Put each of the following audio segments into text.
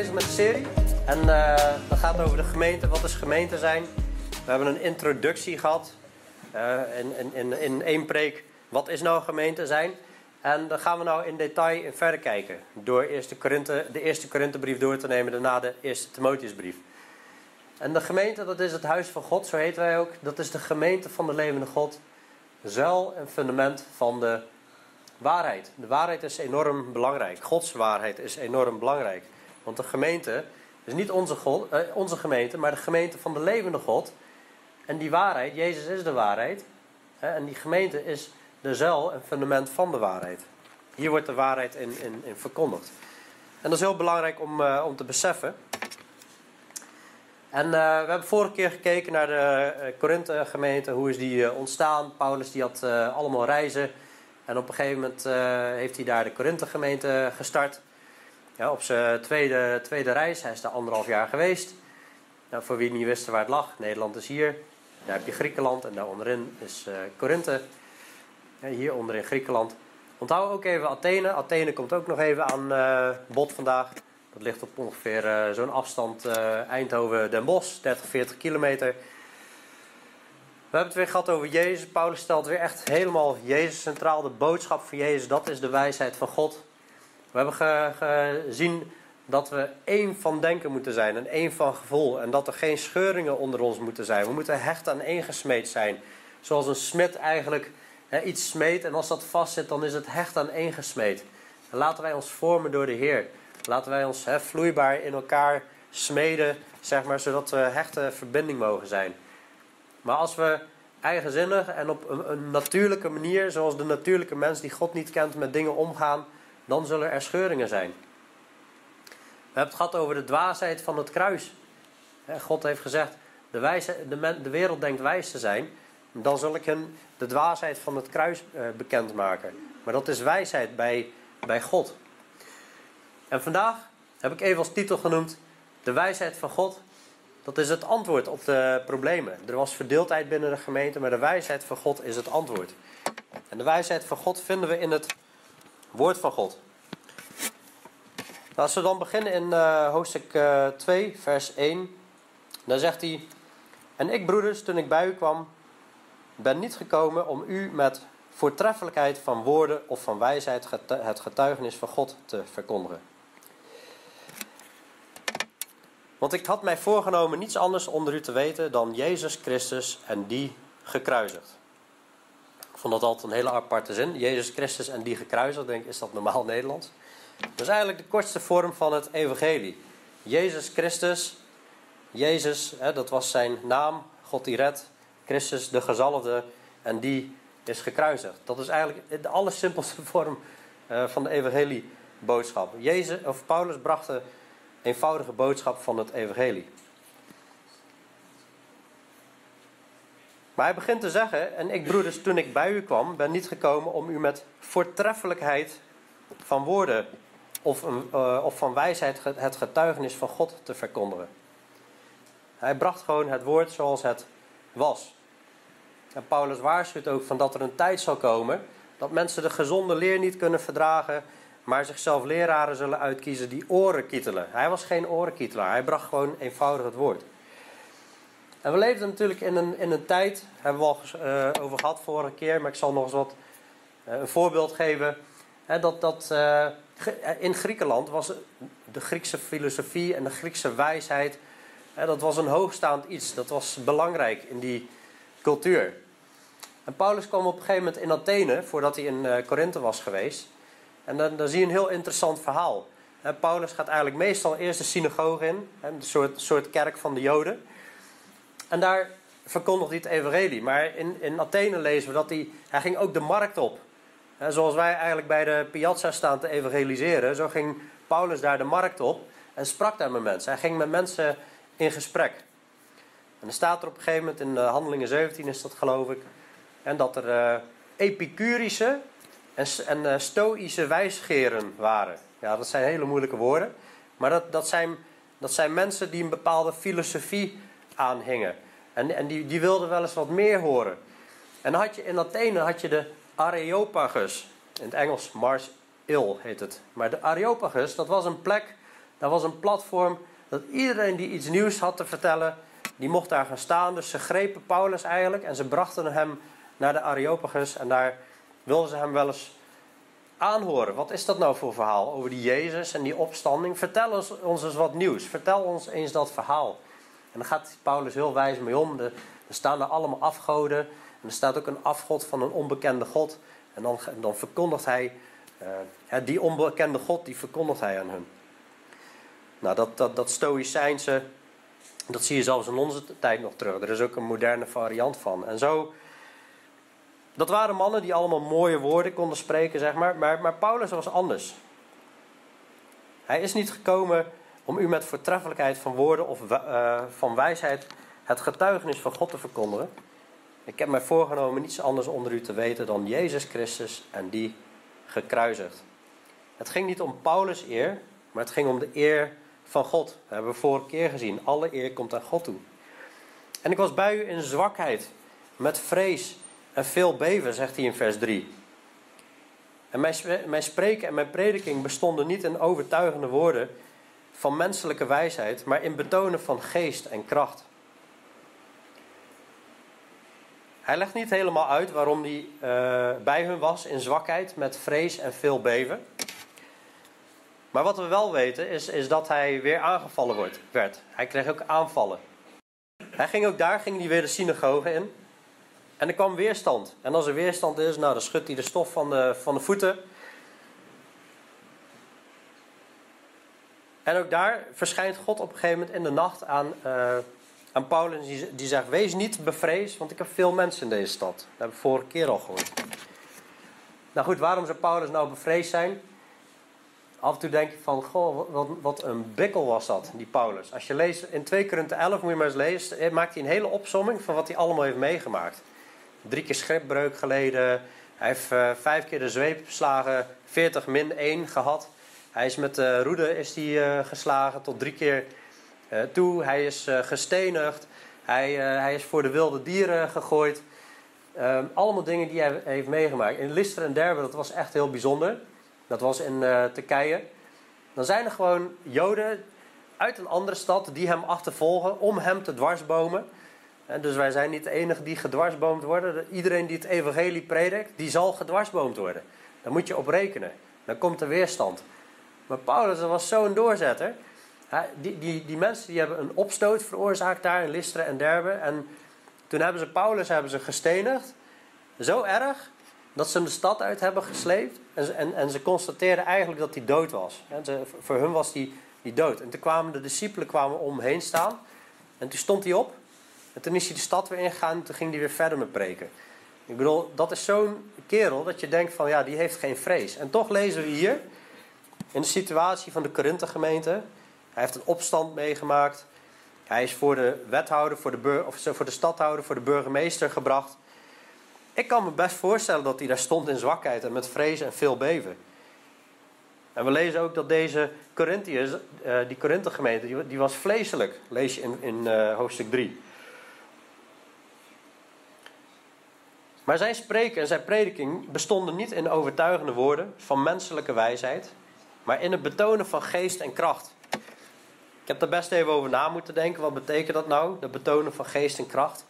bezig met de serie. En dat gaat over de gemeente. Wat is gemeente zijn? We hebben een introductie gehad. Uh, in, in, in, één preek. Wat is nou gemeente zijn? En dan gaan we nou in detail in verder kijken. Door de, Korinthe, de eerste Korinthebrief door te nemen. Daarna de eerste Timotheusbrief. En de gemeente, dat is het huis van God. Zo heten wij ook. Dat is de gemeente van de levende God. Zuil en fundament van de waarheid. De waarheid is enorm belangrijk. Gods waarheid is enorm belangrijk. Want de gemeente is niet onze, God, eh, onze gemeente, maar de gemeente van de levende God. En die waarheid, Jezus is de waarheid. Hè, en die gemeente is de zuil en fundament van de waarheid. Hier wordt de waarheid in, in, in verkondigd. En dat is heel belangrijk om, uh, om te beseffen. En uh, we hebben vorige keer gekeken naar de uh, Korinthe-gemeente. Hoe is die ontstaan? Paulus die had allemaal reizen. En op een gegeven moment heeft hij daar de Korinthe-gemeente gestart. Op zijn tweede, tweede reis. Hij is daar anderhalf jaar geweest. Nou, voor wie niet wist waar het lag. Nederland is hier. Daar heb je Griekenland. En daar onderin is Korinthe. Ja, hier onderin Griekenland. Onthoud ook even Athene. Athene komt ook nog even aan bod vandaag. Dat ligt op ongeveer uh, zo'n afstand uh, Eindhoven-Den Bosch, 30, 40 kilometer. We hebben het weer gehad over Jezus. Paulus stelt weer echt helemaal Jezus centraal. De boodschap van Jezus, dat is de wijsheid van God. We hebben ge, gezien dat we één van denken moeten zijn en één van gevoel. En dat er geen scheuringen onder ons moeten zijn. We moeten hecht aan één gesmeed zijn. Zoals een smid eigenlijk iets smeet en als dat vastzit, dan is het hecht aan één gesmeed. En laten wij ons vormen door de Heer. Laten wij ons hè, vloeibaar in elkaar smeden, zeg maar, zodat we hechte verbinding mogen zijn. Maar als we eigenzinnig en op een, een, natuurlijke manier, zoals de natuurlijke mens die God niet kent, met dingen omgaan, dan zullen er scheuringen zijn. We hebben het gehad over de dwaasheid van het kruis. God heeft gezegd: de, wijze, de, de wereld denkt wijs te zijn. Dan zal ik hen de dwaasheid van het kruis eh, bekendmaken. Maar dat is wijsheid bij, bij God. En vandaag heb ik even als titel genoemd: De wijsheid van God. Dat is het antwoord op de problemen. Er was verdeeldheid binnen de gemeente, maar de wijsheid van God is het antwoord. En de wijsheid van God vinden we in het woord van God. Als we dan beginnen in uh, hoofdstuk uh, 2, vers 1, dan zegt hij: En ik, broeders, toen ik bij u kwam, ben niet gekomen om u met voortreffelijkheid van woorden of van wijsheid het getuigenis van God te verkondigen. Want ik had mij voorgenomen niets anders onder u te weten dan Jezus Christus en die gekruisigd. Vond dat altijd een hele aparte zin. Jezus Christus en die gekruisigd. Denk, is dat normaal Nederlands? Dat is eigenlijk de kortste vorm van het evangelie. Jezus Christus. Jezus, hè, dat was zijn naam. God die redt. Christus de gezalfde. En die is gekruisigd. Dat is eigenlijk de allersimpelste vorm uh, van de evangelieboodschap. Jezus, of Paulus bracht de eenvoudige boodschap van het evangelie. Maar hij begint te zeggen, en ik broeders, toen ik bij u kwam, ben niet gekomen om u met voortreffelijkheid van woorden of, uh, of van wijsheid het getuigenis van God te verkondigen. Hij bracht gewoon het woord zoals het was. En Paulus waarschuwt ook van dat er een tijd zal komen dat mensen de gezonde leer niet kunnen verdragen maar zichzelf leraren zullen uitkiezen die oren kietelen. Hij was geen orenkietelaar, hij bracht gewoon eenvoudig het woord. En we leefden natuurlijk in een, in een tijd, hebben we al uh, over gehad vorige keer, maar ik zal nog eens wat uh, een voorbeeld geven. Hè, dat, dat uh, in Griekenland was de Griekse filosofie en de Griekse wijsheid, hè, dat was een hoogstaand iets. Dat was belangrijk in die cultuur. En Paulus kwam op een gegeven moment in Athene, voordat hij in Korinthe was geweest. En dan, dan zie je een heel interessant verhaal. Paulus gaat eigenlijk meestal eerst de synagoge in, een soort, soort kerk van de Joden. En daar verkondigt hij het evangelie. Maar in, in Athene lezen we dat hij, hij ging ook de markt op. zoals wij eigenlijk bij de piazza staan te evangeliseren, zo ging Paulus daar de markt op en sprak daar met mensen. Hij ging met mensen in gesprek. En er staat er op een gegeven moment in eh, Handelingen 17 is dat geloof ik. En dat er uh, epicurische en, en uh, stoïsche wijsgeren waren. Ja, dat zijn hele moeilijke woorden. Maar dat, dat, zijn, dat zijn mensen die een bepaalde filosofie aanhingen. En, en die, die wilden wel eens wat meer horen. En had je in Athene had je de Areopagus. In het Engels Mars Ill heet het. Maar de Areopagus, dat was een plek Dat was een platform dat iedereen die iets nieuws had te vertellen, die mocht daar gaan staan. Dus ze grepen Paulus eigenlijk en ze brachten hem naar de Areopagus. En daar wilden ze hem wel eens aanhoren. Wat is dat nou voor verhaal over die Jezus en die opstanding? Vertel ons eens wat nieuws. Vertel ons eens dat verhaal. En dan gaat Paulus heel wijs mee om. er staan er allemaal afgoden. En er staat ook een afgod van een onbekende God. En dan, dan verkondigt hij, uh, die onbekende God, die verkondigt hij aan hun. Nou, dat, dat, dat stoïcijnse, dat zie je zelfs in onze tijd nog terug. Er is ook een moderne variant van. En zo, dat waren mannen die allemaal mooie woorden konden spreken, zeg maar. Maar, maar Paulus was anders. Hij is niet gekomen om u met voortreffelijkheid van woorden of uh, van wijsheid het getuigenis van God te verkondigen. Ik heb mij voorgenomen niets anders onder u te weten dan Jezus Christus en die gekruisigd. Het ging niet om Paulus' eer, maar het ging om de eer van God. Dat hebben we vorige keer gezien. Alle eer komt aan God toe. En ik was bij u in zwakheid, met vrees en veel beven, zegt hij in vers 3. En mijn spreken en mijn prediking bestonden niet in overtuigende woorden van menselijke wijsheid, maar in betonen van geest en kracht. Hij legt niet helemaal uit waarom hij uh, bij hun was in zwakheid, met vrees en veel beven. Maar wat we wel weten is, is dat hij weer aangevallen wordt, werd. Hij kreeg ook aanvallen. Hij ging ook daar ging hij weer de synagoge in. En er kwam weerstand. En als er weerstand is, nou, dan schudt hij de stof van de, van de voeten. En ook daar verschijnt God op een gegeven moment in de nacht aan, uh, aan Paulus. Die, die zegt: Wees niet bevreesd, want ik heb veel mensen in deze stad. Dat hebben we vorige keer al gehoord. Nou goed, waarom zou Paulus nou bevreesd zijn? af en toe denk je van, goh, wat, wat een bikkel was dat, die Paulus. Als je leest in 2 Korinthe 11, moet je maar eens lezen, eh, maakt hij een hele opsomming van wat hij allemaal heeft meegemaakt. Drie keer schipbreuk geleden, hij heeft uh, vijf keer de zweepslagen, 40 min 1 gehad. Hij is met de roede is die, uh, geslagen tot drie keer uh, toe. Hij is gestenigd. Hij, hij is voor de wilde dieren gegooid. Ehm, allemaal dingen die hij heeft meegemaakt. In Lister en Derbe, dat was echt heel bijzonder dat was in Turkije. Dan zijn er gewoon Joden uit een andere stad die hem achtervolgen om hem te dwarsbomen. En dus wij zijn niet de enige die gedwarsboomd worden. Iedereen die het evangelie predikt, die zal gedwarsboomd worden. Daar moet je op rekenen. Dan komt er weerstand. Maar Paulus was zo'n doorzetter. Die, die, die mensen die hebben een opstoot veroorzaakt daar in Lystra en Derbe. En toen hebben ze Paulus hebben ze gestenigd. Zo erg dat ze hem de stad uit hebben gesleept. En ze, en, en ze constateerden eigenlijk dat hij dood was. Voor hun was hij die dood. En toen kwamen de discipelen kwamen omheen staan. En toen stond hij op. En toen is hij de stad weer ingegaan. En toen ging hij weer verder met preken. Ik bedoel, dat is zo'n kerel dat je denkt van ja, die heeft geen vrees. En toch lezen we hier in de situatie van de Korinthe gemeente. Hij heeft een opstand meegemaakt. Hij is voor de wethouder, voor de, of voor de stadhouder, voor de burgemeester gebracht. Ik kan me best voorstellen dat hij daar stond in zwakheid en met vrees en veel beven. En we lezen ook dat deze Corinthiërs, uh, die Korinthe gemeente, die, was vleeselijk. Lees je in, in uh, hoofdstuk 3. Maar zijn spreken en zijn prediking bestonden niet in overtuigende woorden van menselijke wijsheid, maar in het betonen van geest en kracht. Ik heb er best even over na moeten denken. Wat betekent dat nou? Dat betonen van geest en kracht.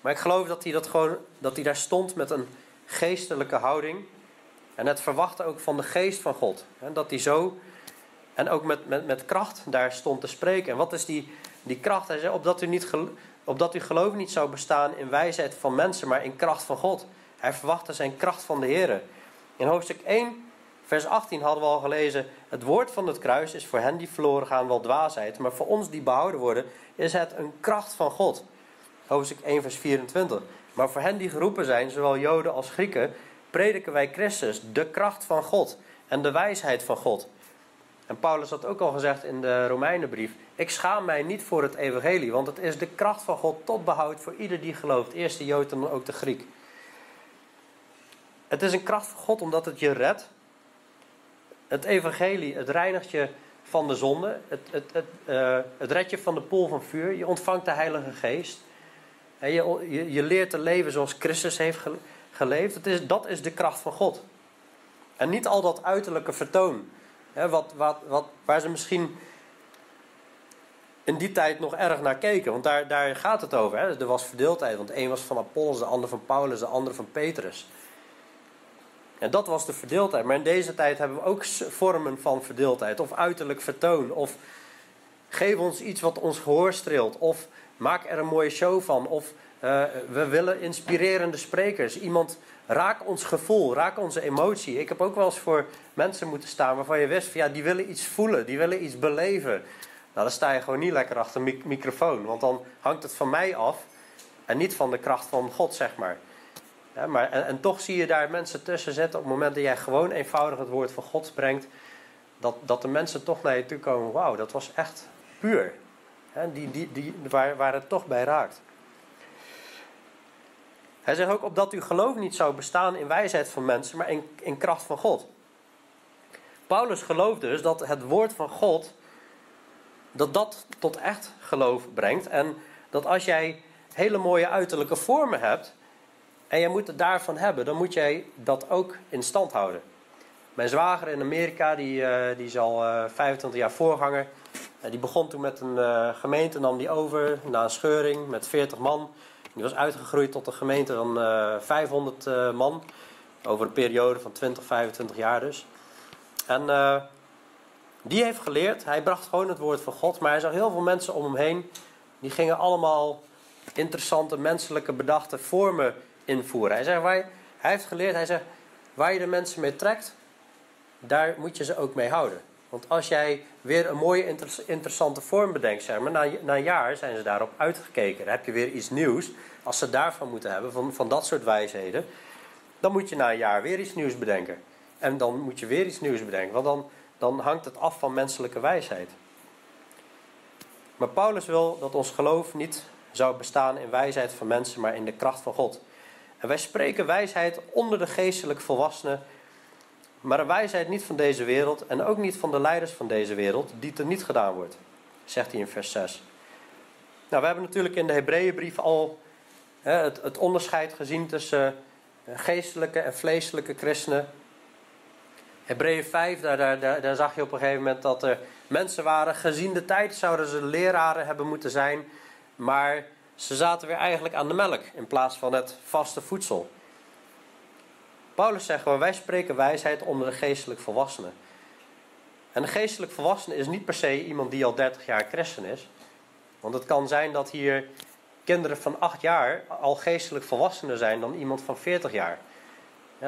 Maar ik geloof dat hij, dat gewoon, dat hij daar stond met een geestelijke houding. En het verwachten ook van de geest van God. En dat hij zo en ook met, met, met kracht daar stond te spreken. En wat is die, die kracht? Hij zei, opdat, u niet, opdat uw geloof niet zou bestaan in wijsheid van mensen, maar in kracht van God. Hij verwachtte zijn kracht van de Heer. In hoofdstuk 1, vers 18 hadden we al gelezen: Het woord van het kruis is voor hen die verloren gaan wel dwaasheid, maar voor ons die behouden worden, is het een kracht van God hoofdstuk 1, vers 24. Maar voor hen die geroepen zijn, zowel Joden als Grieken, prediken wij Christus, de kracht van God en de wijsheid van God. En Paulus had ook al gezegd in de Romeinenbrief: Ik schaam mij niet voor het evangelie, want het is de kracht van God tot behoud voor ieder die gelooft, eerst de Jood en dan ook de Griek. Het is een kracht van God omdat het je redt. Het evangelie, het reinigt je van de zonde. Het, het, het, uh, het redt je van de poel van vuur. Je ontvangt de Heilige Geest. Je, je, je leert te leven zoals Christus heeft geleefd. Dat is, dat is de kracht van God. En niet al dat uiterlijke vertoon Hè, wat, wat, wat, waar ze misschien in die tijd nog erg naar keken. Want daar, daar gaat het over. Hè. Er was verdeeldheid. Want de een was van Apollos, de ander van Paulus, de ander van Petrus. En dat was de verdeeldheid. Maar in deze tijd hebben we ook vormen van verdeeldheid. Of uiterlijk vertoon. Of geef ons iets wat ons gehoor streelt. Of maak er een mooie show van. Of uh, we willen inspirerende sprekers. Iemand raak ons gevoel, raak onze emotie. Ik heb ook wel eens voor mensen moeten staan waarvan je wist van ja, die willen iets voelen, die willen iets beleven. Nou, dan sta je gewoon niet lekker achter een microfoon, want dan hangt het van mij af en niet van de kracht van God, zeg maar. Ja, maar en, toch zie je daar mensen tussen zitten op het moment dat jij gewoon eenvoudig het woord van God brengt, dat, dat de mensen toch naar je toe komen, wauw, dat was echt puur. die, die, die, waar, het toch bij raakt. Hij zegt ook opdat uw geloof niet zou bestaan in wijsheid van mensen, maar in, in kracht van God. Paulus gelooft dus dat het woord van God, dat dat tot echt geloof brengt. En dat als jij hele mooie uiterlijke vormen hebt, en jij moet het daarvan hebben, dan moet jij dat ook in stand houden. Mijn zwager in Amerika, die, uh, die is al uh, 25 jaar voorganger. Uh, die begon toen met een gemeente, nam die over na een scheuring met 40 man. Die was uitgegroeid tot een gemeente van 500 eh, eh, man. Over een periode van 20, 25 jaar dus. En die heeft geleerd, hij bracht gewoon het woord van God. Maar hij zag heel veel mensen om hem heen. Die gingen allemaal interessante menselijke bedachte vormen invoeren. Hij, zegt, hij heeft geleerd, hij zegt, waar je de mensen mee trekt, daar moet je ze ook mee houden. Want als jij weer een mooie, interessante vorm bedenkt, zeg maar, na, na een jaar zijn ze daarop uitgekeken. Heb je weer iets nieuws. Als ze daarvan moeten hebben, van, van dat soort wijsheden, dan moet je na een jaar weer iets nieuws bedenken. En dan moet je weer iets nieuws bedenken, want dan, dan hangt het af van menselijke wijsheid. Maar Paulus wil dat ons geloof niet zou bestaan in wijsheid van mensen, maar in de kracht van God. En wij spreken wijsheid onder de geestelijk volwassenen maar een wijsheid niet van deze wereld en ook niet van de leiders van deze wereld, die er niet gedaan wordt, zegt hij in vers 6. Nou, we hebben natuurlijk in de Hebreeënbrief al hè, het, het, onderscheid gezien tussen eh, geestelijke en vleeselijke christenen. Hebreeën 5, daar, daar, daar, zag je op een gegeven moment dat er mensen waren, gezien de tijd zouden ze leraren hebben moeten zijn, maar ze zaten weer eigenlijk aan de melk in plaats van het vaste voedsel. Paulus zegt gewoon, wij spreken wijsheid onder de geestelijk volwassenen. En de geestelijk volwassene is niet per se iemand die al 30 jaar christen is. Want het kan zijn dat hier kinderen van 8 jaar al geestelijk volwassener zijn dan iemand van 40 jaar.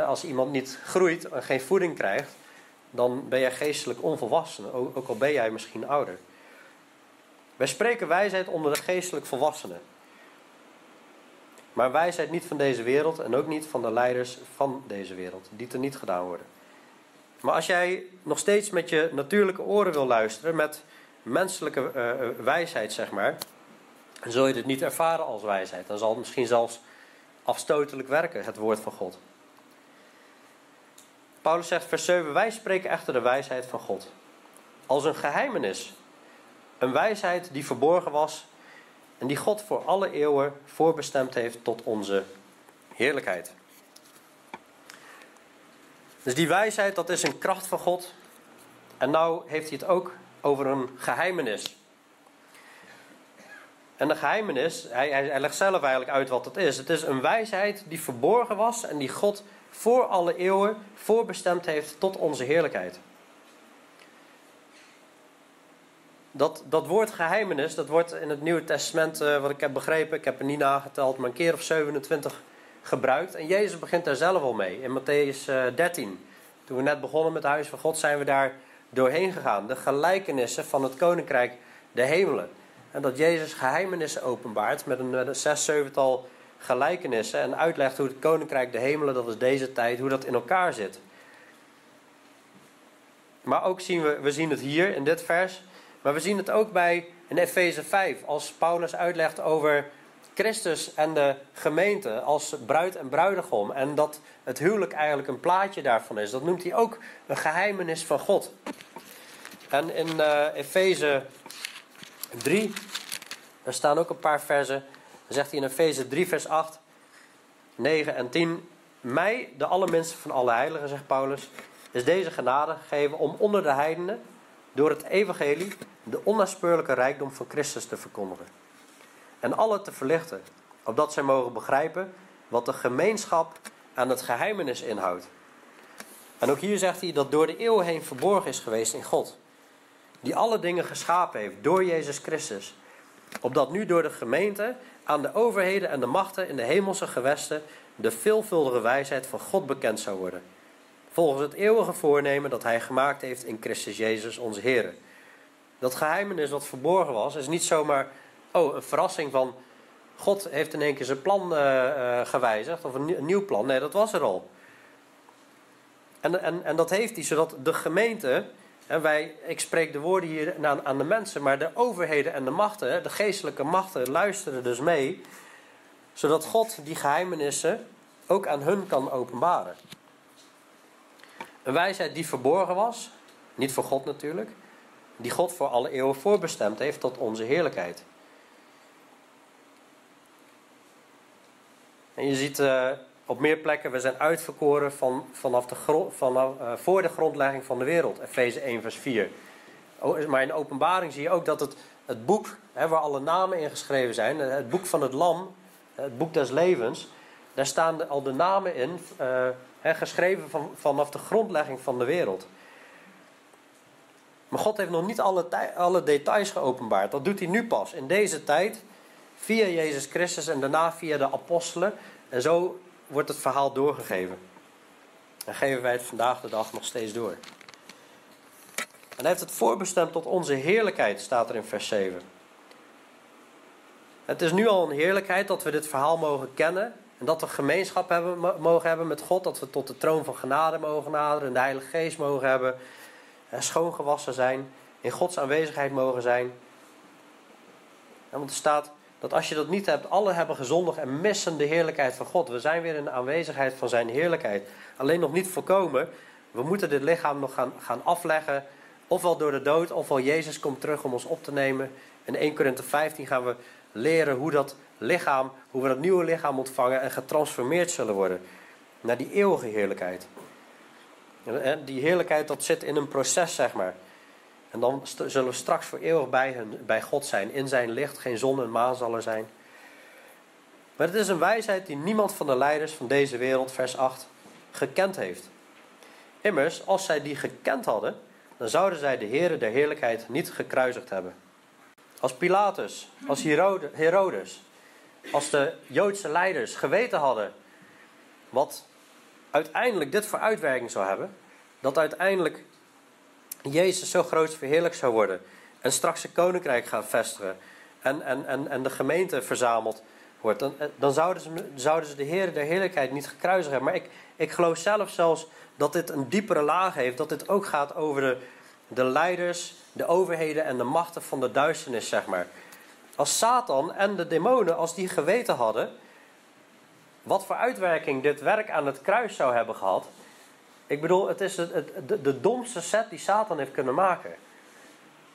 als iemand niet groeit en geen voeding krijgt, dan ben jij geestelijk onvolwassen, ook al ben jij misschien ouder. Wij spreken wijsheid onder de geestelijk volwassenen. Maar wijsheid niet van deze wereld en ook niet van de leiders van deze wereld, die er niet gedaan worden. Maar als jij nog steeds met je natuurlijke oren wil luisteren, met menselijke uh, wijsheid zeg maar, dan zul je dit niet ervaren als wijsheid. Dan zal het misschien zelfs afstotelijk werken, het woord van God. Paulus zegt, vers 7, wij spreken echter de wijsheid van God. Als een geheimenis. Een wijsheid die verborgen was en die God voor alle eeuwen voorbestemd heeft tot onze heerlijkheid. Dus die wijsheid, dat is een kracht van God. En nou heeft hij het ook over een geheimenis. En de geheimenis, hij, hij, legt zelf eigenlijk uit wat het is. Het is een wijsheid die verborgen was en die God voor alle eeuwen voorbestemd heeft tot onze heerlijkheid. Dat, dat woord geheimenis, dat wordt in het Nieuwe Testament, uh, wat ik heb begrepen, ik heb er niet nageteld, maar een keer of 27 gebruikt. En Jezus begint daar zelf al mee. In Matthäus uh, eh, 13, toen we net begonnen met het Huis van God, zijn we daar doorheen gegaan. De gelijkenissen van het Koninkrijk de hemelen. En dat Jezus geheimenissen openbaart met een, met een zes, zevental gelijkenissen. En uitlegt hoe het Koninkrijk de hemelen, dat is deze tijd, hoe dat in elkaar zit. Maar ook zien we, we zien het hier in dit vers maar we zien het ook bij in Efeze 5, als Paulus uitlegt over Christus en de gemeente als bruid en bruidegom. En dat het huwelijk eigenlijk een plaatje daarvan is. Dat noemt hij ook een geheimenis van God. En in uh, Efeze 3, daar staan ook een paar versen. Dan zegt hij in Efeze 3, vers 8, 9 en 10. Mij, de allerminste van alle heiligen, zegt Paulus, is deze genade gegeven om onder de heidenen door het evangelie de onnaspeurlijke rijkdom van Christus te verkondigen. En alle te verlichten, opdat zij mogen begrijpen wat de gemeenschap aan het geheimenis inhoudt. En ook hier zegt hij dat door de eeuwen heen verborgen is geweest in God. Die alle dingen geschapen heeft door Jezus Christus. Opdat nu door de gemeente aan de overheden en de machten in de hemelse gewesten de veelvuldige wijsheid van God bekend zou worden. Volgens het eeuwige voornemen dat hij gemaakt heeft in Christus Jezus onze Heer. Dat geheimenis wat verborgen was, is niet zomaar oh, een verrassing van God heeft in één keer zijn plan uh, gewijzigd of een, nieuw plan. Nee, dat was er al. En, en, en dat heeft hij zodat de gemeente, en wij, ik spreek de woorden hier aan, aan de mensen, maar de overheden en de machten, de geestelijke machten, luisteren dus mee, zodat God die geheimenissen ook aan hun kan openbaren. Een wijsheid die verborgen was, niet voor God natuurlijk, die God voor alle eeuwen voorbestemd heeft tot onze heerlijkheid. En je ziet uh, op meer plekken, we zijn uitverkoren van, vanaf de vanaf, uh, voor de grondlegging van de wereld. Efeze 1 vers 4. Maar in de openbaring zie je ook dat het, het boek, hè, waar alle namen in geschreven zijn, het boek van het lam, het boek des levens, daar staan al de namen in, hè, geschreven van, vanaf de grondlegging van de wereld. Maar God heeft nog niet alle, alle details geopenbaard. Dat doet hij nu pas, in deze tijd Via Jezus Christus en daarna via de apostelen. En zo wordt het verhaal doorgegeven. En geven wij het vandaag de dag nog steeds door. En hij heeft het voorbestemd tot onze heerlijkheid, staat er in vers 7. Het is nu al een heerlijkheid dat we dit verhaal mogen kennen. Dat we gemeenschap hebben, mogen hebben met God. Dat we tot de troon van genade mogen naderen. En de Heilige Geest mogen hebben. En schoongewassen zijn. In Gods aanwezigheid mogen zijn. En want er staat dat als je dat niet hebt, alle hebben gezondigd en missen de heerlijkheid van God. We zijn weer in de aanwezigheid van zijn heerlijkheid. Alleen nog niet voorkomen. We moeten dit lichaam nog gaan, gaan afleggen. Ofwel door de dood, ofwel Jezus komt terug om ons op te nemen. In 1 Korinthe 15 gaan we leren hoe dat lichaam, hoe we dat nieuwe lichaam ontvangen en getransformeerd zullen worden. Naar die eeuwige heerlijkheid. En die heerlijkheid dat zit in een proces, zeg maar. En dan zullen we straks voor eeuwig bij, bij God zijn. In zijn licht, geen zon en maan zal er zijn. Maar het is een wijsheid die niemand van de leiders van deze wereld, vers 8, gekend heeft. Immers, als zij die gekend hadden, dan zouden zij de Heere der Heerlijkheid niet gekruisigd hebben. Als Pilatus, als Herodes, als de Joodse leiders geweten hadden wat uiteindelijk dit voor uitwerking zou hebben, dat uiteindelijk Jezus zo groot verheerlijk zou worden. En straks zijn koninkrijk gaat vestigen. En, en, en, en de gemeente verzameld wordt. Dan, eh, dan zouden, ze, zouden ze de Heer der Heerlijkheid niet gekruisigd hebben. Maar ik, ik geloof zelf zelfs dat dit een diepere laag heeft. Dat dit ook gaat over de, de leiders, de overheden en de machten van de duisternis, zeg maar. Als Satan en de demonen, als die geweten hadden. wat voor uitwerking dit werk aan het kruis zou hebben gehad ik bedoel, het is het, de, de domste set die Satan heeft kunnen maken.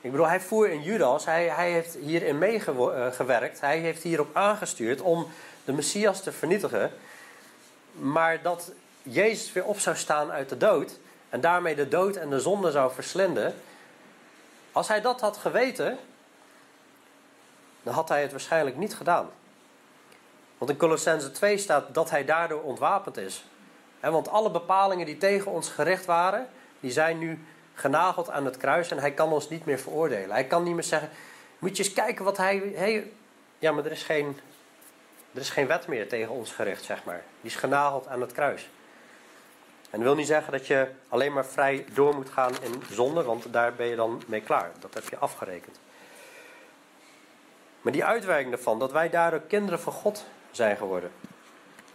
Ik bedoel, hij voer in Judas, hij, hij heeft hierin meegewerkt, hij heeft hierop aangestuurd om de Messias te vernietigen. Maar dat Jezus weer op zou staan uit de dood en daarmee de dood en de zonde zou verslinden. Als hij dat had geweten, dan had hij het waarschijnlijk niet gedaan. Want in Colossense 2 staat dat hij daardoor ontwapend is want alle bepalingen die tegen ons gericht waren, die zijn nu genageld aan het kruis en hij kan ons niet meer veroordelen. Hij kan niet meer zeggen, moet je eens kijken wat hij... hij ja, maar er is, geen, er is geen wet meer tegen ons gericht, zeg maar. Die is genageld aan het kruis. En dat wil niet zeggen dat je alleen maar vrij door moet gaan in zonde, want daar ben je dan mee klaar. Dat heb je afgerekend. Maar die uitwerking daarvan, dat wij daardoor kinderen van God zijn geworden.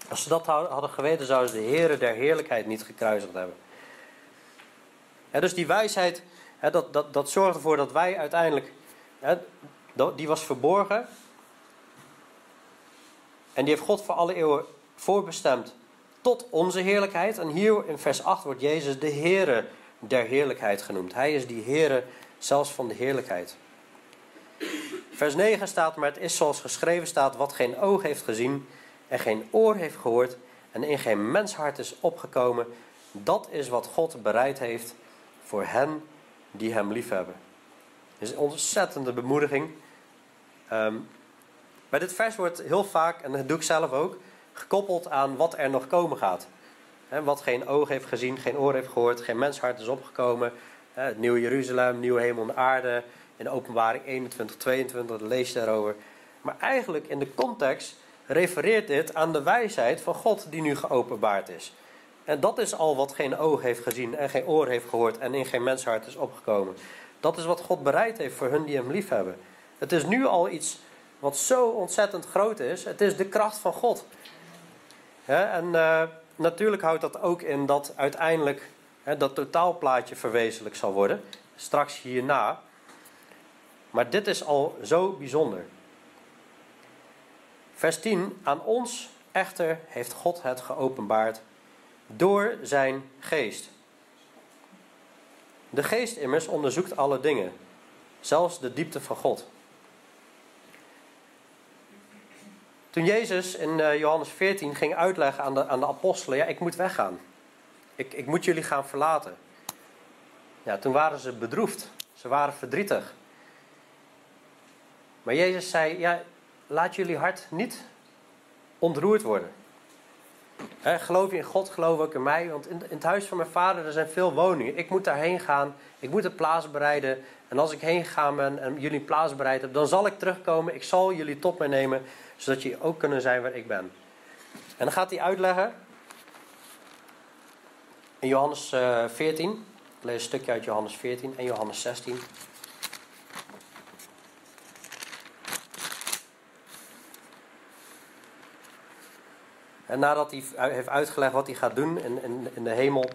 Als ze dat hadden geweten, zouden ze de Heeren der Heerlijkheid niet gekruisigd hebben. dus die wijsheid, dat, dat, dat zorgt ervoor dat wij uiteindelijk, die was verborgen. En die heeft God voor alle eeuwen voorbestemd tot onze heerlijkheid. En hier in vers 8 wordt Jezus de Heere der Heerlijkheid genoemd. Hij is die Heere zelfs van de heerlijkheid. Vers 9 staat, maar het is zoals geschreven staat, wat geen oog heeft gezien en geen oor heeft gehoord en in geen menshart is opgekomen Dat is wat God bereid heeft voor hen die hem liefhebben. Het is een ontzettende bemoediging. Ehm, bij dit vers wordt heel vaak, en dat doe ik zelf ook, gekoppeld aan wat er nog komen gaat. wat geen oog heeft gezien, geen oor heeft gehoord, geen menshart is opgekomen. het nieuwe Jeruzalem, nieuwe hemel en aarde. In openbaring 21, 22, lees je daarover. Maar eigenlijk in de context refereert dit aan de wijsheid van God die nu geopenbaard is. En dat is al wat geen oog heeft gezien en geen oor heeft gehoord en in geen menshart is opgekomen. Dat is wat God bereid heeft voor hun die hem lief hebben. Het is nu al iets wat zo ontzettend groot is. Het is de kracht van God. en uh, natuurlijk houdt dat ook in dat uiteindelijk dat totaalplaatje verwezenlijk zal worden. Straks hierna. Maar dit is al zo bijzonder. Vers 10. Aan ons echter heeft God het geopenbaard door zijn geest. De geest immers onderzoekt alle dingen, zelfs de diepte van God. Toen Jezus in eh, Johannes 14 ging uitleggen aan de, aan de apostelen: Ja, ik moet weggaan. Ik, ik moet jullie gaan verlaten. Ja, toen waren ze bedroefd. Ze waren verdrietig. Maar Jezus zei: Ja, laat jullie hart niet ontroerd worden. geloof je in God, geloof ook in mij. Want in, het huis van mijn vader er zijn veel woningen. Ik moet daarheen gaan. Ik moet een plaats bereiden. En als ik heen ga en, en jullie een plaats bereid heb, dan zal ik terugkomen. Ik zal jullie tot mij nemen, zodat jullie ook kunnen zijn waar ik ben. En dan gaat hij uitleggen in Johannes 14. Eh, ik lees een stukje uit Johannes 14 en Johannes 16. En nadat hij heeft uitgelegd wat hij gaat doen in, in, de hemel.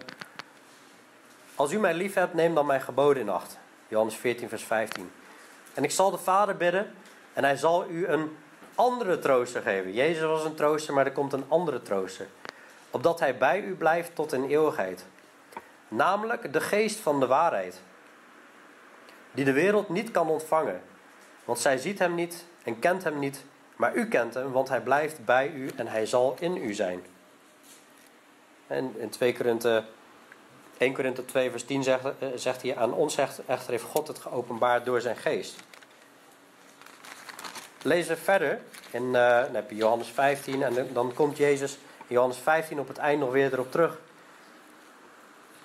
Als u mij lief hebt, neem dan mijn geboden in acht. Johannes 14, vers 15. En ik zal de Vader bidden en hij zal u een andere trooster geven. Jezus was een trooster, maar er komt een andere trooster. Opdat hij bij u blijft tot in eeuwigheid. Namelijk de geest van de waarheid. Die de wereld niet kan ontvangen. Want zij ziet hem niet en kent hem niet. Maar u kent hem, want hij blijft bij u en hij zal in u zijn. En in 2 Korinthe 1 Korinthe 2 vers 10 zegt, eh, zegt hij, aan ons echter heeft God het geopenbaard door zijn geest. Lezen verder in uh, dan heb je Johannes 15 en dan komt Jezus in Johannes 15 op het eind nog weer erop terug.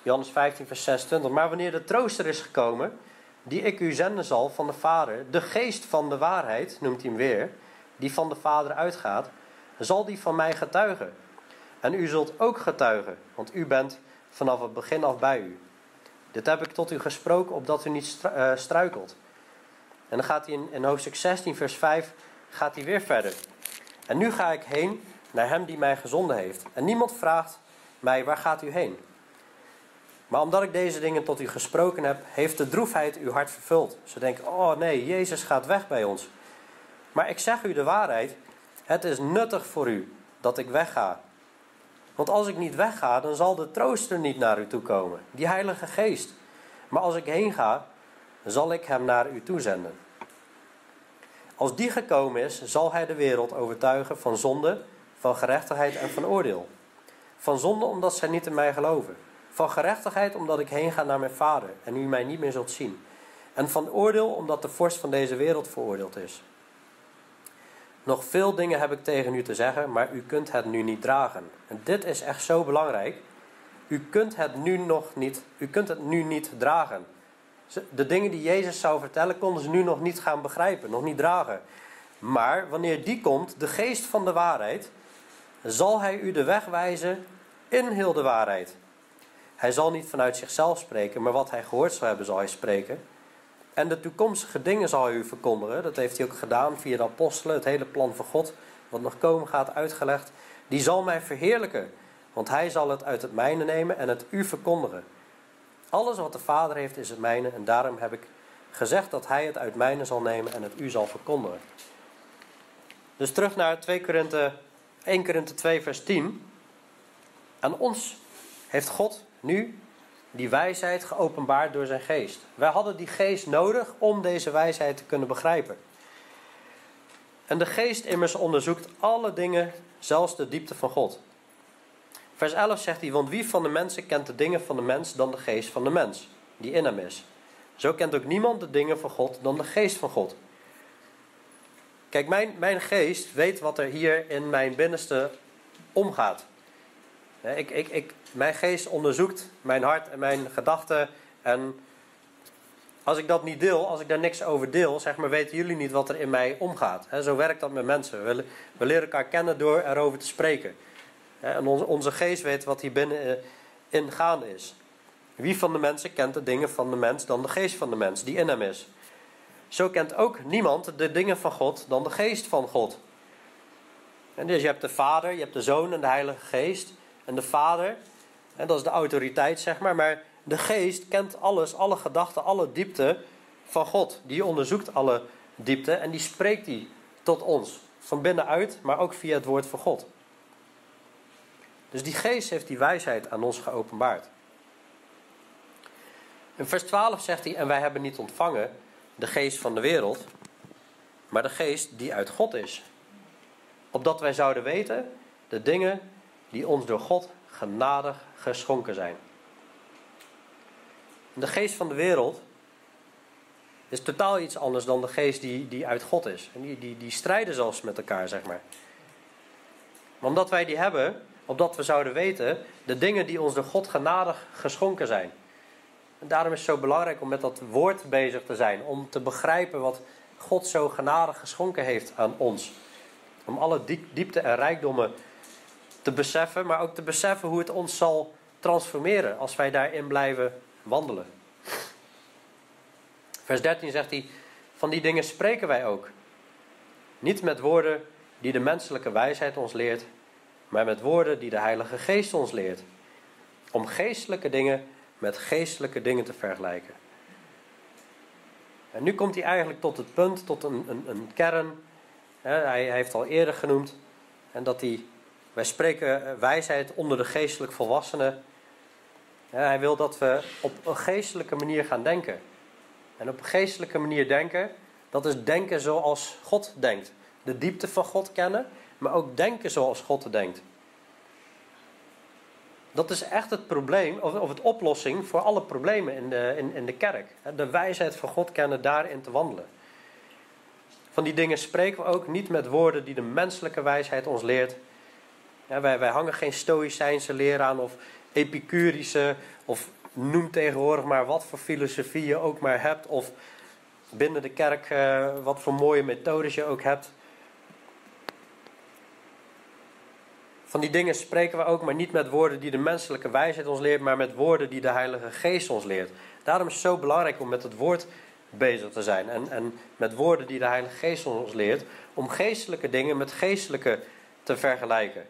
Johannes 15 vers 26. Maar wanneer de trooster is gekomen, die ik u zenden zal van de Vader, de geest van de waarheid, noemt hij hem weer, die van de Vader uitgaat, zal die van mij getuigen. En u zult ook getuigen, want u bent vanaf het begin af bij u. Dit heb ik tot u gesproken, opdat u niet eh, struikelt. En dan gaat hij in, in hoofdstuk 16, vers 5, gaat hij weer verder. En nu ga ik heen naar hem die mij gezonden heeft. En niemand vraagt mij, waar gaat u heen? Maar omdat ik deze dingen tot u gesproken heb, heeft de droefheid uw hart vervuld. Ze denken, oh nee, Jezus gaat weg bij ons. Maar ik zeg u de waarheid, het is nuttig voor u dat ik wegga. Want als ik niet wegga, dan zal de trooster niet naar u toe komen, die Heilige Geest. Maar als ik heen ga, zal ik hem naar u toezenden. Als die gekomen is, zal hij de wereld overtuigen van zonde, van gerechtigheid en van oordeel. Van zonde omdat zij niet in mij geloven. Van gerechtigheid omdat ik heen ga naar mijn vader en u mij niet meer zult zien. En van oordeel omdat de vorst van deze wereld veroordeeld is. Nog veel dingen heb ik tegen u te zeggen, maar u kunt het nu niet dragen. En dit is echt zo belangrijk. U kunt het nu nog niet, u kunt het nu niet dragen. De dingen die Jezus zou vertellen, konden ze nu nog niet gaan begrijpen, nog niet dragen. Maar wanneer die komt, de geest van de waarheid, zal hij u de weg wijzen in heel de waarheid. Hij zal niet vanuit zichzelf spreken, maar wat hij gehoord zal hebben, zal hij spreken. En de toekomstige dingen zal hij u verkondigen. Dat heeft hij ook gedaan via de apostelen. Het hele plan van God, wat nog komen gaat, uitgelegd. Die zal mij verheerlijken. Want hij zal het uit het mijne nemen en het u verkondigen. Alles wat de Vader heeft is het mijne. En daarom heb ik gezegd dat hij het uit mijne zal nemen en het u zal verkondigen. Dus terug naar 2 Korinthe, 1 Korinthe 2 vers 10. Aan ons heeft God nu die wijsheid geopenbaard door zijn geest. Wij hadden die geest nodig om deze wijsheid te kunnen begrijpen. En de geest immers onderzoekt alle dingen, zelfs de diepte van God. Vers 11 zegt hij, want wie van de mensen kent de dingen van de mens dan de geest van de mens, die in hem is. Zo kent ook niemand de dingen van God dan de geest van God. Kijk, mijn, mijn geest weet wat er hier in mijn binnenste omgaat. Ik, ik, ik, mijn geest onderzoekt mijn hart en mijn gedachten. En als ik dat niet deel, als ik daar niks over deel, zeg maar, weten jullie niet wat er in mij omgaat. Zo werkt dat met mensen. We, leren elkaar kennen door erover te spreken. En onze, onze geest weet wat hier binnenin eh, gaande is. Wie van de mensen kent de dingen van de mens dan de geest van de mens die in hem is? Zo kent ook niemand de dingen van God dan de geest van God. En dus je hebt de Vader, je hebt de Zoon en de Heilige Geest. En de Vader, en dat is de autoriteit zeg maar, maar de Geest kent alles, alle gedachten, alle diepte van God. Die onderzoekt alle diepte en die spreekt die tot ons. Van binnenuit, maar ook via het woord van God. Dus die Geest heeft die wijsheid aan ons geopenbaard. In vers 12 zegt hij: En wij hebben niet ontvangen de geest van de wereld, maar de geest die uit God is. Opdat wij zouden weten de dingen die ons door God genadig geschonken zijn. De geest van de wereld is totaal iets anders dan de geest die, die uit God is. En die, die, die strijden zelfs met elkaar, zeg maar. Maar omdat wij die hebben, opdat we zouden weten de dingen die ons door God genadig geschonken zijn. En daarom is het zo belangrijk om met dat woord bezig te zijn. Om te begrijpen wat God zo genadig geschonken heeft aan ons. Om alle diepte en rijkdommen te beseffen, maar ook te beseffen hoe het ons zal transformeren als wij daarin blijven wandelen. Vers 13 zegt hij: Van die dingen spreken wij ook. Niet met woorden die de menselijke wijsheid ons leert, maar met woorden die de Heilige Geest ons leert. Om geestelijke dingen met geestelijke dingen te vergelijken. En nu komt hij eigenlijk tot het punt, tot een, een, een kern. Hij, hij, heeft al eerder genoemd. En dat hij, wij spreken wijsheid onder de geestelijk volwassenen. Hij wil dat we op een geestelijke manier gaan denken. En op een geestelijke manier denken, dat is denken zoals God denkt. De diepte van God kennen, maar ook denken zoals God denkt. Dat is echt het probleem, of, of het oplossing voor alle problemen in de, in, in de kerk. De wijsheid van God kennen, daarin te wandelen. Van die dingen spreken we ook niet met woorden die de menselijke wijsheid ons leert. Ja, wij, hangen geen stoïcijnse leer aan of epicurische, of noem tegenwoordig maar wat voor filosofie je ook maar hebt, of binnen de kerk uh, wat voor mooie methodes je ook hebt. Van die dingen spreken we ook, maar niet met woorden die de menselijke wijsheid ons leert, maar met woorden die de Heilige Geest ons leert. Daarom is het zo belangrijk om met het woord bezig te zijn. En, en met woorden die de Heilige Geest ons leert, om geestelijke dingen met geestelijke te vergelijken.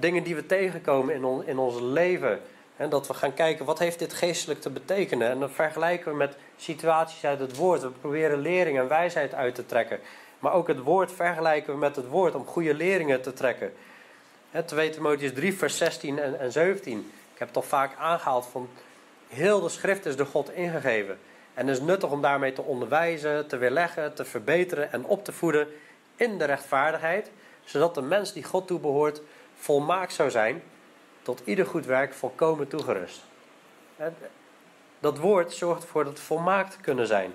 Dingen die we tegenkomen in, in ons leven. En dat we gaan kijken, wat heeft dit geestelijk te betekenen? En dan vergelijken we met situaties uit het woord. We proberen lering en wijsheid uit te trekken. Maar ook het woord vergelijken we met het woord om goede leringen te trekken. 2 Timotheus 3, vers 16 en, en 17. Ik heb het al vaak aangehaald van heel de schrift is door God ingegeven. En is nuttig om daarmee te onderwijzen, te weerleggen, te verbeteren en op te voeden in de rechtvaardigheid. Zodat de mens die God toebehoort volmaakt zou zijn, tot ieder goed werk volkomen toegerust. Dat woord zorgt ervoor dat volmaakt kunnen zijn.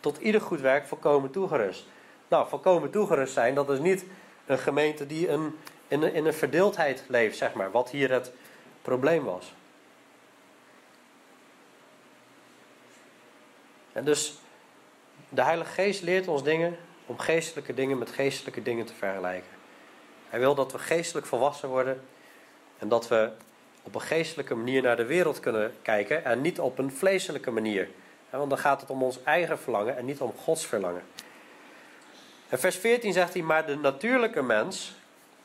Tot ieder goed werk volkomen toegerust. Nou, volkomen toegerust zijn, dat is niet een gemeente die een, in, een, in een verdeeldheid leeft, zeg maar. Wat hier het probleem was. En dus de Heilige Geest leert ons dingen om geestelijke dingen met geestelijke dingen te vergelijken. Hij wil dat we geestelijk volwassen worden en dat we op een geestelijke manier naar de wereld kunnen kijken en niet op een vleeselijke manier. Want dan gaat het om ons eigen verlangen en niet om Gods verlangen. En vers 14 zegt hij, maar de natuurlijke mens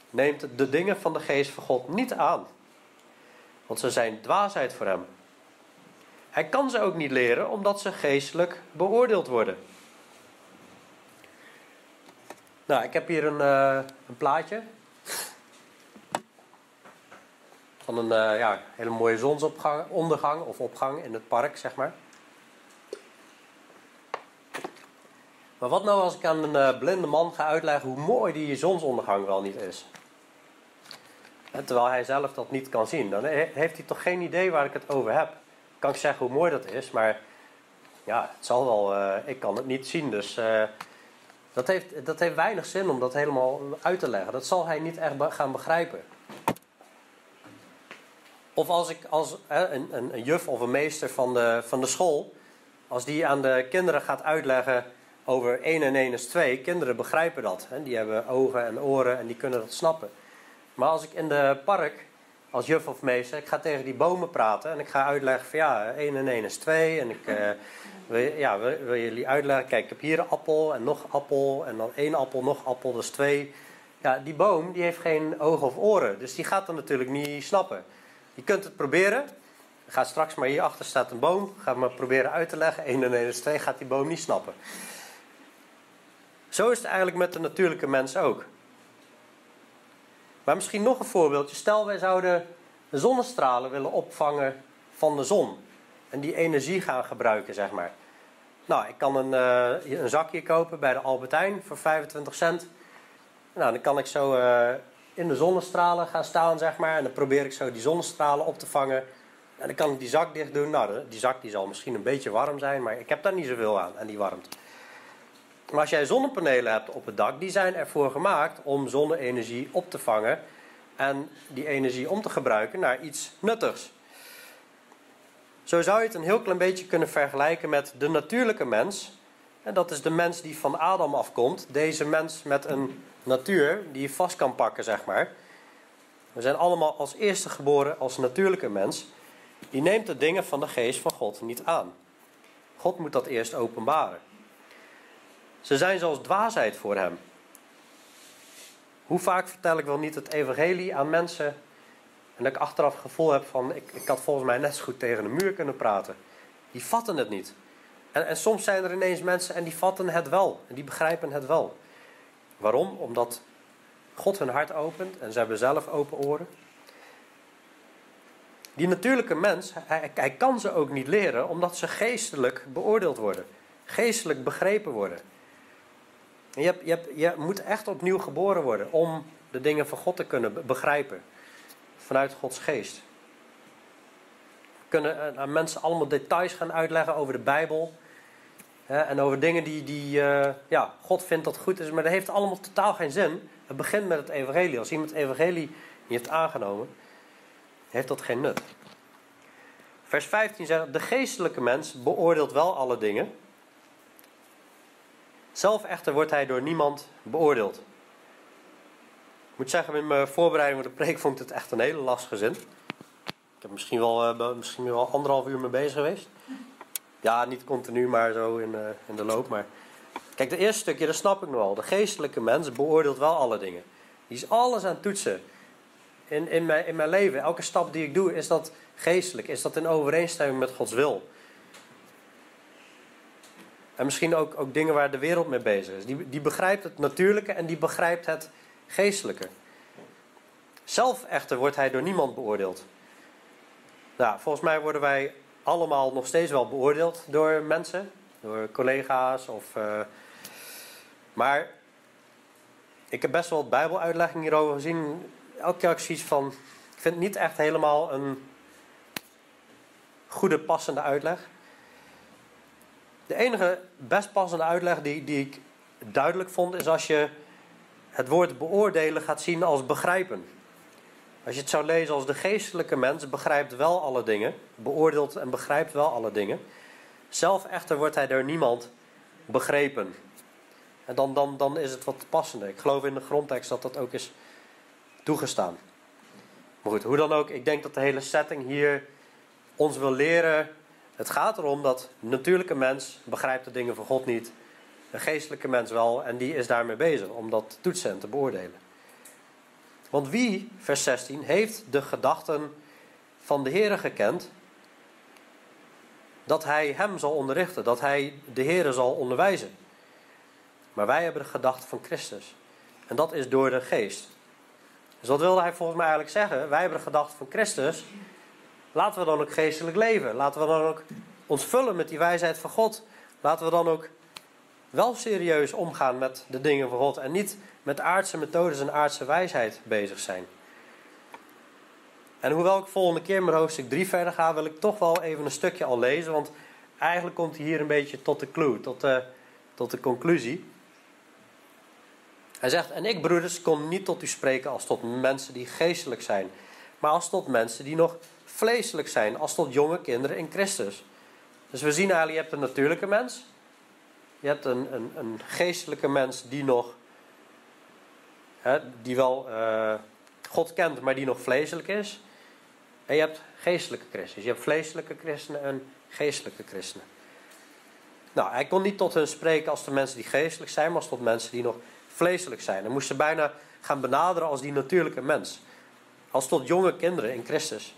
neemt de dingen van de geest van God niet aan. Want ze zijn dwaasheid voor hem. Hij kan ze ook niet leren omdat ze geestelijk beoordeeld worden. Nou, ik heb hier een, uh, een plaatje. Van een uh, ja, hele mooie zonsondergang of opgang in het park, zeg maar. Maar wat nou als ik aan een uh, blinde man ga uitleggen hoe mooi die zonsondergang wel niet is? Terwijl hij zelf dat niet kan zien. Dan heeft hij toch geen idee waar ik het over heb. Kan ik zeggen hoe mooi dat is, maar ja, het zal wel, uh, ik kan het niet zien. Dus dat, heeft, dat heeft weinig zin om dat helemaal uit te leggen. Dat zal hij niet echt gaan begrijpen. Of als ik als een, een, een, juf of een meester van de, van de school, als die aan de kinderen gaat uitleggen over 1 en 1 is 2, kinderen begrijpen dat. Hè? Die hebben ogen en oren en die kunnen dat snappen. Maar als ik in de park als juf of meester, ik ga tegen die bomen praten en ik ga uitleggen van ja, 1 en 1 is 2 en ik uh, wil, ja, wil, jullie uitleggen, kijk ik heb hier een appel en nog appel en dan één appel, nog appel, dat is 2. Ja, die boom die heeft geen ogen of oren, dus die gaat dan natuurlijk niet snappen. Je kunt het proberen, ga straks maar hierachter staat een boom, ga maar proberen uit te leggen, 1 en 1 is 2, gaat die boom niet snappen. Zo is het eigenlijk met de natuurlijke mens ook. Maar misschien nog een voorbeeldje. Stel, wij zouden de zonnestralen willen opvangen van de zon. En die energie gaan gebruiken, zeg maar. Nou, ik kan een, uh, een zakje kopen bij de Albertijn voor 25 cent. Nou, dan kan ik zo uh, in de zonnestralen gaan staan, zeg maar. En dan probeer ik zo die zonnestralen op te vangen. En dan kan ik die zak dicht doen. Nou, die zak die zal misschien een beetje warm zijn, maar ik heb daar niet zoveel aan, aan die warmte. Maar als jij zonnepanelen hebt op het dak, die zijn ervoor gemaakt om zonne-energie op te vangen en die energie om te gebruiken naar iets nuttigs. Zo zou je het een heel klein beetje kunnen vergelijken met de natuurlijke mens. En dat is de mens die van Adam afkomt. Deze mens met een natuur die je vast kan pakken, zeg maar. We zijn allemaal als eerste geboren als natuurlijke mens. Die neemt de dingen van de geest van God niet aan. God moet dat eerst openbaren. Ze zijn zelfs dwaasheid voor hem. Hoe vaak vertel ik wel niet het evangelie aan mensen en dat ik achteraf het gevoel heb van ik, ik had volgens mij net zo goed tegen een muur kunnen praten. Die vatten het niet. En, en soms zijn er ineens mensen en die vatten het wel. En die begrijpen het wel. Waarom? Omdat God hun hart opent en ze hebben zelf open oren. Die natuurlijke mens, hij, kan ze ook niet leren omdat ze geestelijk beoordeeld worden. Geestelijk begrepen worden. Je, je, je moet echt opnieuw geboren worden om de dingen van God te kunnen begrijpen. Vanuit Gods geest. Kunnen eh, mensen allemaal details gaan uitleggen over de Bijbel. En over dingen die, die uh, ja, God vindt dat goed is. Maar dat heeft allemaal totaal geen zin. Het begint met het evangelie. Als iemand het evangelie niet heeft aangenomen, heeft dat geen nut. Vers 15 zegt, de geestelijke mens beoordeelt wel alle dingen zelf echter wordt hij door niemand beoordeeld. Ik moet zeggen, in mijn voorbereiding voor de preek vond ik het echt een hele lastige zin. Ik heb misschien wel, uh, misschien wel anderhalf uur mee bezig geweest. Ja, niet continu, maar zo in, uh, in de loop. Maar kijk, de eerste stukje, dat snap ik nog wel. De geestelijke mens beoordeelt wel alle dingen. Die is alles aan het toetsen. In, in, mijn, in mijn leven, elke stap die ik doe, is dat geestelijk? Is dat in overeenstemming met Gods wil? En misschien ook, ook dingen waar de wereld mee bezig is. Die, die begrijpt het natuurlijke en die begrijpt het geestelijke. Zelf echter wordt hij door niemand beoordeeld. Nou, volgens mij worden wij allemaal nog steeds wel beoordeeld door mensen, door collega's of. Uh, maar ik heb best wel wat hierover gezien. Elke keer ik van. Ik vind het niet echt helemaal een goede, passende uitleg. De enige best passende uitleg die, die ik duidelijk vond, is als je het woord beoordelen gaat zien als begrijpen. Als je het zou lezen als de geestelijke mens begrijpt wel alle dingen, beoordeelt en begrijpt wel alle dingen. Zelf echter wordt hij door niemand begrepen. En dan, dan, dan is het wat passender. Ik geloof in de grondtekst dat dat ook is toegestaan. Maar goed, hoe dan ook, ik denk dat de hele setting hier ons wil leren het gaat erom dat een natuurlijke mens begrijpt de dingen van God niet. Een geestelijke mens wel. En die is daarmee bezig om dat toetsen en te beoordelen. Want wie, vers 16, heeft de gedachten van de Heer gekend? Dat hij hem zal onderrichten. Dat hij de Heer zal onderwijzen. Maar wij hebben de gedachten van Christus. En dat is door de geest. Dus wat wilde hij volgens mij eigenlijk zeggen? Wij hebben de gedachten van Christus. Laten we dan ook geestelijk leven. Laten we dan ook ons vullen met die wijsheid van God. Laten we dan ook wel serieus omgaan met de dingen van God. En niet met aardse methodes en aardse wijsheid bezig zijn. En hoewel ik volgende keer met hoofdstuk 3 verder ga, wil ik toch wel even een stukje al lezen. Want eigenlijk komt hij hier een beetje tot de clue, tot de, tot de conclusie. Hij zegt, en ik broeders kon niet tot u spreken als tot mensen die geestelijk zijn, maar als tot mensen die nog vleeselijk zijn, als tot jonge kinderen in Christus. Dus we zien eigenlijk, je hebt een natuurlijke mens, je hebt een, een, een geestelijke mens die nog, die wel uh, God kent, maar die nog vleeselijk is. En je hebt geestelijke christenen. Je hebt vleeselijke christenen en geestelijke christenen. Nou, hij kon niet tot hen spreken als de mensen die geestelijk zijn, maar als tot mensen die nog vleeselijk zijn. Hij moest ze bijna gaan benaderen als die natuurlijke mens. Als tot jonge kinderen in Christus.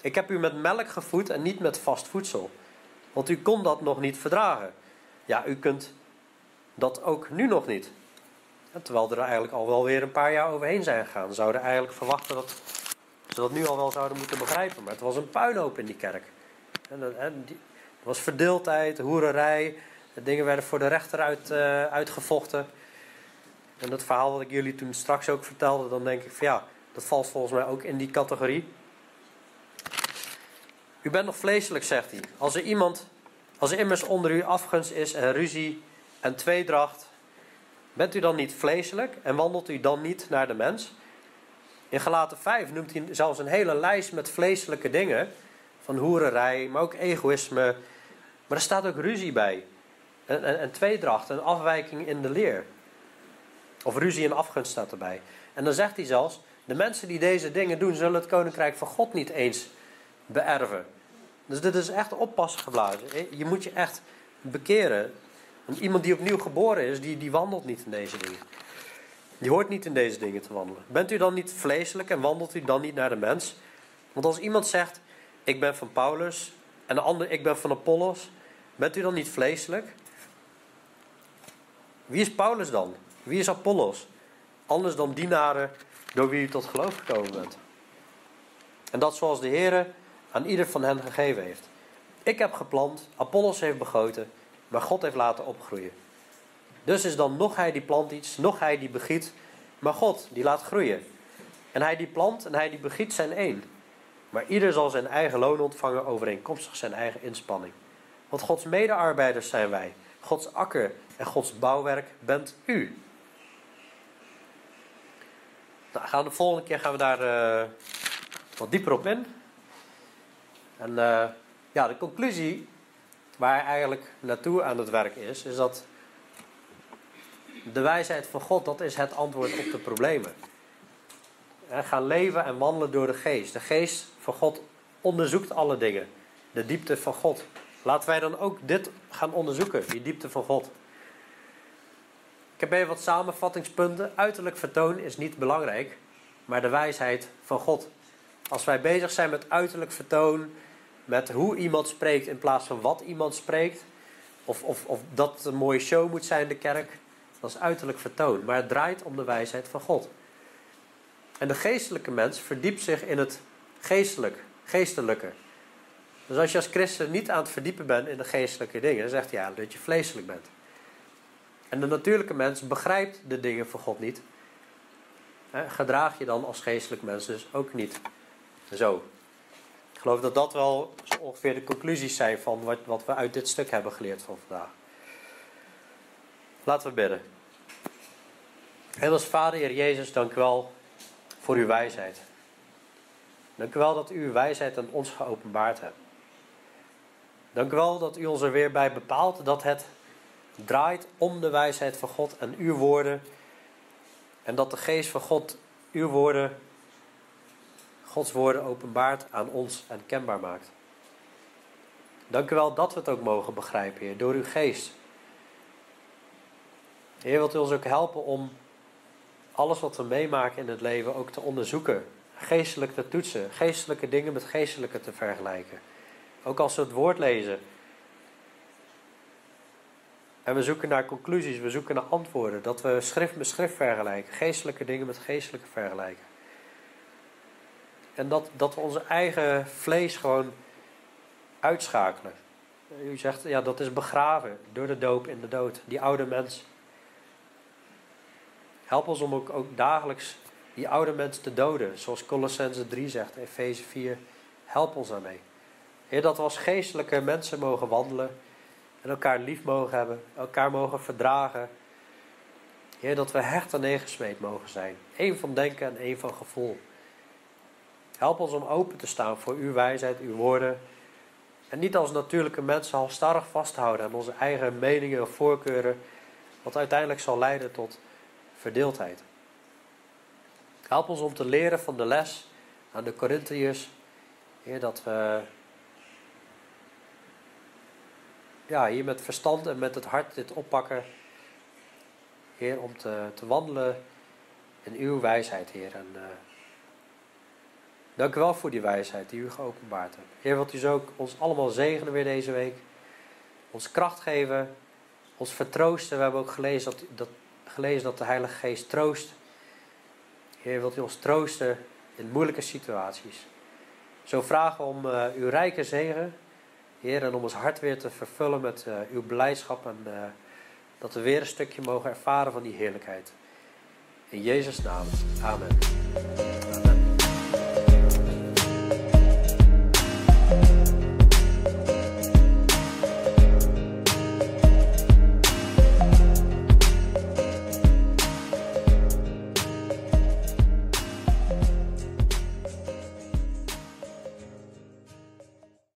Ik heb u met melk gevoed en niet met vast voedsel. Want u kon dat nog niet verdragen. Ja, u kunt dat ook nu nog niet. Terwijl er eigenlijk al wel weer een paar jaar overheen zijn gegaan. We zouden eigenlijk verwachten dat ze dat nu al wel zouden moeten begrijpen. Maar het was een puinhoop in die kerk. En, die, er was verdeeldheid, hoererij. Dingen werden voor de rechter uit, uh, uitgevochten. En dat verhaal wat ik jullie toen straks ook vertelde, dan denk ik van ja, dat valt volgens mij ook in die categorie. U bent nog vleeselijk, zegt hij. Als er iemand, als er immers onder u afgunst is en ruzie en tweedracht, bent u dan niet vleeselijk en wandelt u dan niet naar de mens? In Galaten 5 noemt hij zelfs een hele lijst met vleeselijke dingen. Van hoererij, maar ook egoïsme. Maar er staat ook ruzie bij. En, en, en tweedracht, en afwijking in de leer. Of ruzie en afgunst staat erbij. En dan zegt hij zelfs: de mensen die deze dingen doen, zullen het koninkrijk van God niet eens beërven. Dus dit is echt oppassen geblazen. Je moet je echt bekeren. Iemand die opnieuw geboren is, die, die wandelt niet in deze dingen. Die hoort niet in deze dingen te wandelen. Bent u dan niet vleeselijk en wandelt u dan niet naar de mens? Want als iemand zegt: Ik ben van Paulus en de ander: Ik ben van Apollos, bent u dan niet vleeselijk? Wie is Paulus dan? Wie is Apollos? Anders dan dienaren door wie u tot geloof gekomen bent. En dat zoals de Heer aan ieder van hen gegeven heeft. Ik heb geplant, Apollos heeft begoten, maar God heeft laten opgroeien. Dus is dan nog hij die plant iets, nog hij die begiet, maar God die laat groeien. En hij die plant en hij die begiet zijn één. Maar ieder zal zijn eigen loon ontvangen overeenkomstig zijn eigen inspanning. Want Gods medearbeiders zijn wij. Gods akker en Gods bouwwerk bent u. Nou, gaan de volgende keer gaan we daar uh, wat dieper op in. En uh, ja, de conclusie waar eigenlijk naartoe aan het werk is, is dat de wijsheid van God, dat is het antwoord op de problemen. En gaan leven en wandelen door de geest. De geest van God onderzoekt alle dingen. De diepte van God. Laten wij dan ook dit gaan onderzoeken, die diepte van God. Ik heb even wat samenvattingspunten. Uiterlijk vertoon is niet belangrijk, maar de wijsheid van God. Als wij bezig zijn met uiterlijk vertoon, met hoe iemand spreekt in plaats van wat iemand spreekt, of, of, of dat een mooie show moet zijn, de kerk, dat is uiterlijk vertoon. Maar het draait om de wijsheid van God. En de geestelijke mens verdiept zich in het geestelijk, geestelijke. Dus als je als christen niet aan het verdiepen bent in de geestelijke dingen, dan zegt hij ja, dat je vleeselijk bent. En de natuurlijke mens begrijpt de dingen van God niet. Gedraag je dan als geestelijk mens dus ook niet zo. Ik geloof dat dat wel ongeveer de conclusies zijn van wat, wat we uit dit stuk hebben geleerd van vandaag. Laten we bidden. Hemels Vader, Heer Jezus, dank u wel voor uw wijsheid. Dank u wel dat u uw wijsheid aan ons geopenbaard hebt. Dank u wel dat u ons er weer bij bepaalt dat het draait om de wijsheid van God en uw woorden. En dat de geest van God uw woorden, Gods woorden openbaart aan ons en kenbaar maakt. Dank u wel dat we het ook mogen begrijpen, Heer, door uw geest. Heer, wilt u ons ook helpen om alles wat we meemaken in het leven ook te onderzoeken. Geestelijk te toetsen. Geestelijke dingen met geestelijke te vergelijken. Ook als we het woord lezen. En we zoeken naar conclusies, we zoeken naar antwoorden. Dat we schrift met schrift vergelijken. Geestelijke dingen met geestelijke vergelijken. En dat, dat we onze eigen vlees gewoon uitschakelen. U zegt, ja, dat is begraven door de doop in de dood. Die oude mens. Help ons om ook, ook dagelijks die oude mens te doden. Zoals Colossense 3 zegt, Efeze 4. Help ons daarmee. Heer, dat we als geestelijke mensen mogen wandelen. En elkaar lief mogen hebben. Elkaar mogen verdragen. Heer, dat we hecht en neergesmeed mogen zijn. Eén van denken en één van gevoel. Help ons om open te staan voor uw wijsheid, uw woorden. En niet als natuurlijke mensen halstarrig vasthouden aan onze eigen meningen en voorkeuren. Wat uiteindelijk zal leiden tot verdeeldheid. Help ons om te leren van de les aan de Corinthiërs. Heer, dat we ja, hier met verstand en met het hart dit oppakken. Heer, om te, te wandelen in uw wijsheid, Heer. En, uh, dank u wel voor die wijsheid die u geopenbaard hebt. Heer, wilt u zo ook ons allemaal zegenen weer deze week. Ons kracht geven, ons vertroosten. We hebben ook gelezen dat, dat, gelezen dat de Heilige Geest troost. Heer, wilt u ons troosten in moeilijke situaties. Zo vragen we om uh, uw rijke zegen, Heer, en om ons hart weer te vervullen met uh, uw blijdschap en uh, dat we weer een stukje mogen ervaren van die heerlijkheid. In Jezus' naam. Amen.